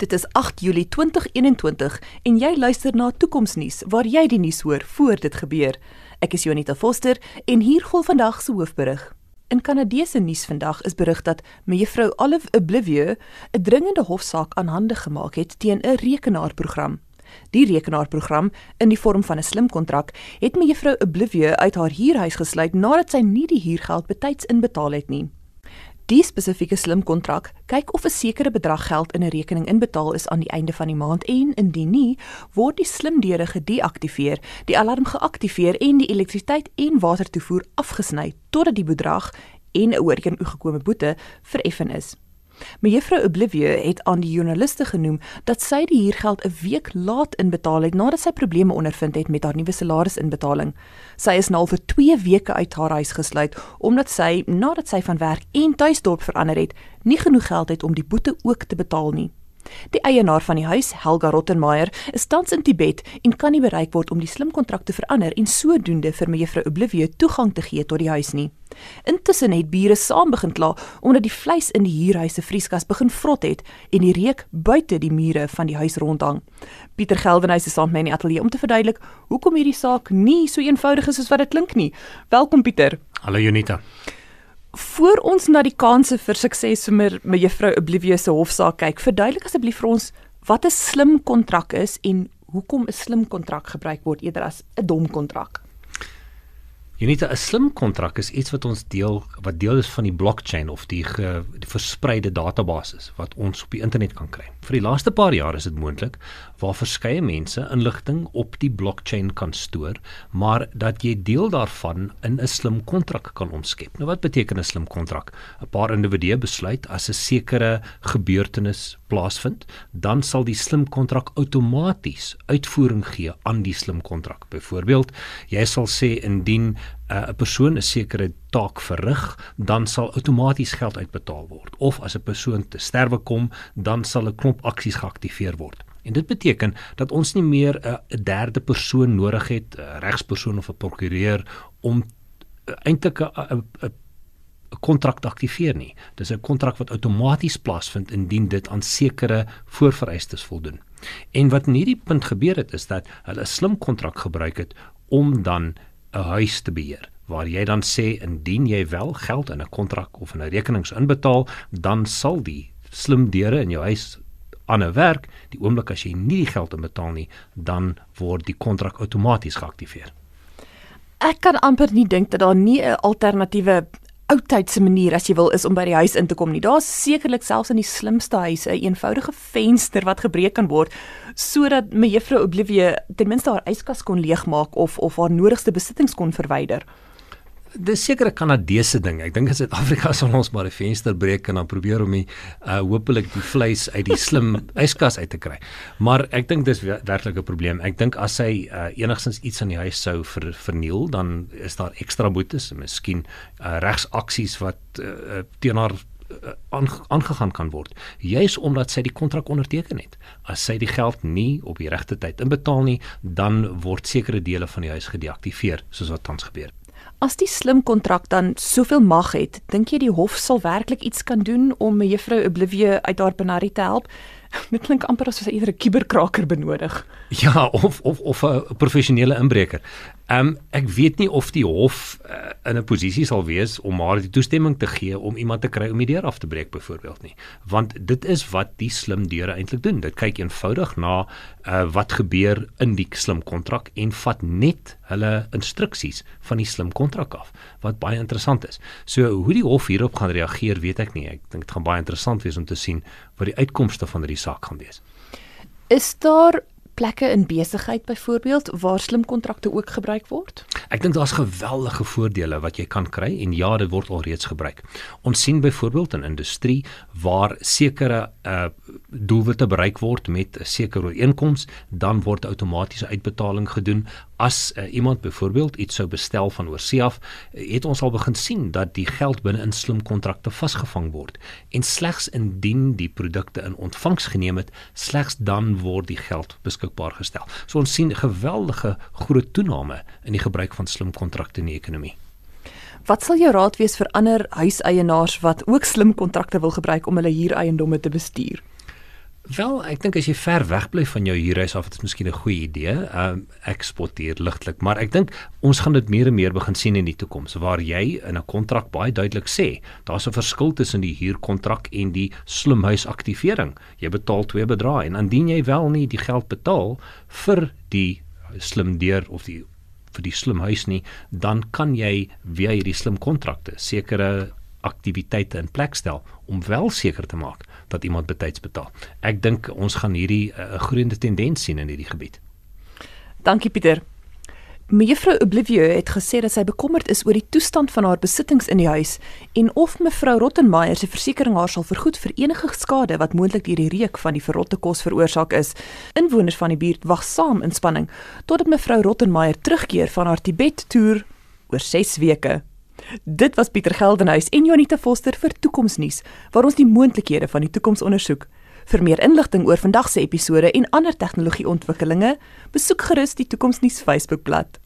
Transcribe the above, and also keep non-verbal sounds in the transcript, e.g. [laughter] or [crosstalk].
Dit is 8 Julie 2021 en jy luister na Toekomsnuus waar jy die nuus hoor voor dit gebeur. Ek is Jonita Foster en hier gou vandag se hoofberig. In Kanadese nuus vandag is berig dat mevrou Olive Oblivion 'n dringende hofsaak aanhande gemaak het teen 'n rekenaarprogram. Die rekenaarprogram in die vorm van 'n slim kontrak het mevrou Oblivion uit haar huurhuis gesluit nadat sy nie die huurgeld betyds inbetaal het nie. Die spesifieke slim kontrak kyk of 'n sekere bedrag geld in 'n rekening inbetaal is aan die einde van die maand en indien nie, word die slim deure gedeaktiveer, die alarm geaktiveer en die elektrisiteit en watertoevoer afgesny totdat die bedrag en 'n ooreenkomgekome boete vereffen is. Mevrou Oblivion het aan die joernaliste genoem dat sy die huurgeld 'n week laat inbetaal het nadat sy probleme ondervind het met haar nuwe salarisinbetaling. Sy is nou vir 2 weke uit haar huis gesluit omdat sy nadat sy van werk en tuisdorp verander het, nie genoeg geld het om die boete ook te betaal nie. Die eienaar van die huis, Helga Rottenmeier, is tans in Tibet en kan nie bereik word om die slim kontrak te verander en sodoende vir mevrou Oblivion toegang te gee tot die huis nie. Intussen het bure saam begin kla omdat die vleis in die huurhuis se vrieskas begin vrot het en die reuk buite die mure van die huis rondhang. Pieter Geldenhuys is saam met my in die ateljee om te verduidelik hoekom hierdie saak nie so eenvoudig is soos wat dit klink nie. Welkom Pieter. Hallo Jonita. Voor ons na die kanse vir sukses vir mevrou Oblivion se hofsaak kyk, verduidelik asseblief vir ons wat 'n slim kontrak is en hoekom 'n slim kontrak gebruik word eerder as 'n dom kontrak. Weet 'n slim kontrak is iets wat ons deel wat deel is van die blockchain of die, ge, die verspreide databasis wat ons op die internet kan kry. Vir die laaste paar jaar is dit moontlik waar verskeie mense inligting op die blockchain kan stoor, maar dat jy deel daarvan in 'n slim kontrak kan omskep. Nou wat beteken 'n slim kontrak? 'n Paar individue besluit as 'n sekere gebeurtenis plaasvind, dan sal die slim kontrak outomaties uitvoering gee aan die slim kontrak. Byvoorbeeld, jy sal sê indien uh, 'n persoon 'n sekere taak verrig, dan sal outomaties geld uitbetaal word. Of as 'n persoon te sterwe kom, dan sal 'n klomp aksies geaktiveer word. En dit beteken dat ons nie meer 'n uh, derde persoon nodig het, 'n uh, regspersoon of 'n prokureur om uh, eintlik 'n 'n kontrak aktiveer nie. Dis 'n kontrak wat outomaties plaasvind indien dit aan sekere voorvereistes voldoen. En wat in hierdie punt gebeur het is dat hulle 'n slim kontrak gebruik het om dan 'n huis te beheer waar jy dan sê indien jy wel geld in 'n kontrak of in 'n rekenings inbetaal, dan sal die slim deure in jou huis aan 'n werk, die oomblik as jy nie die geld inbetaal nie, dan word die kontrak outomaties geaktiveer. Ek kan amper nie dink dat daar nie 'n alternatiewe oudtydse manier as jy wil is om by die huis in te kom nie. Daar's sekerlik selfs in die slimste huise 'n een eenvoudige venster wat gebreek kan word sodat mevrou Oblivion ten minste haar yskas kon leegmaak of of haar nodigste besittings kon verwyder. Dis seker 'n Kanadese ding. Ek dink in Suid-Afrika [laughs] sal ons maar 'n venster breek en dan probeer om die uh hopelik die vleis uit die slim [laughs] yskas uit te kry. Maar ek dink dis werklik 'n probleem. Ek dink as hy uh enigstens iets aan die huis sou ver, verniel, dan is daar ekstra boetes en miskien uh regsaksies wat uh, teen haar aangegaan kan word juis omdat sy die kontrak onderteken het. As sy die geld nie op die regte tyd inbetaal nie, dan word sekere dele van die huis gedeaktiveer soos wat tans gebeur. As die slim kontrak dan soveel mag het, dink jy die hof sal werklik iets kan doen om mevrou Oblivion uit haar penarie te help? [laughs] Dit klink amper asof sy eerder 'n kuberkraker benodig. Ja, of of of 'n professionele inbreker. Ehm um, ek weet nie of die hof uh, in 'n posisie sal wees om maar die toestemming te gee om iemand te kry om die deur af te breek byvoorbeeld nie. Want dit is wat die slim deure eintlik doen. Dit kyk eenvoudig na uh, wat gebeur in die slim kontrak en vat net hulle instruksies van die slim kontrak af wat baie interessant is. So hoe die hof hierop gaan reageer, weet ek nie. Ek dink dit gaan baie interessant wees om te sien wat die uitkomste van hierdie saak gaan wees. Is daar plekke in besigheid byvoorbeeld waar slim kontrakte ook gebruik word? Ek dink daar's geweldige voordele wat jy kan kry en ja, dit word alreeds gebruik. Ons sien byvoorbeeld in industrie waar sekere uh doelwitte bereik word met 'n sekere ooreenkoms, dan word outomatiese uitbetaling gedoen. As uh, iemand byvoorbeeld iets sou bestel van oorsee af, het ons al begin sien dat die geld binne in slim kontrakte vasgevang word en slegs indien die produkte in ontvangs geneem het, slegs dan word die geld beskikbaar gestel. So ons sien geweldige groot toename in die gebruik van slim kontrakte in die ekonomie. Wat sal jou raad wees vir ander huiseienaars wat ook slim kontrakte wil gebruik om hulle huureiendomme te bestuur? Wel, ek dink as jy ver weg bly van jou huurhuis af, dit is miskien 'n goeie idee. Ehm um, ek spoteer ligtelik, maar ek dink ons gaan dit meer en meer begin sien in die toekoms waar jy in 'n kontrak baie duidelik sê, daar's 'n verskil tussen die huurkontrak en die slimhuisaktivering. Jy betaal twee bedrae en indien jy wel nie die geld betaal vir die slim deur of die vir die slim huis nie, dan kan jy via hierdie slim kontrakte sekere aktiwiteite in plek stel om wel seker te maak dat iemand betyds betaal. Ek dink ons gaan hierdie 'n uh, groeiende tendens sien in hierdie gebied. Dankie Pieter. Mevrou Oblivieux het gesê dat sy bekommerd is oor die toestand van haar besittings in die huis en of mevrou Rottenmeier se versekerings haar sal vergoed vir enige skade wat moontlik deur die reuk van die verrotte kos veroorsaak is. Inwoners van die buurt wag saam in spanning totdat mevrou Rottenmeier terugkeer van haar Tibet-toer oor 6 weke. Dit was Pieter Geldenhuys en Jonita Foster vir Toekomsnuus waar ons die moontlikhede van die toekoms ondersoek. Vir meer inligting oor vandag se episode en ander tegnologieontwikkelinge, besoek gerus die Toekomsnuus Facebookblad.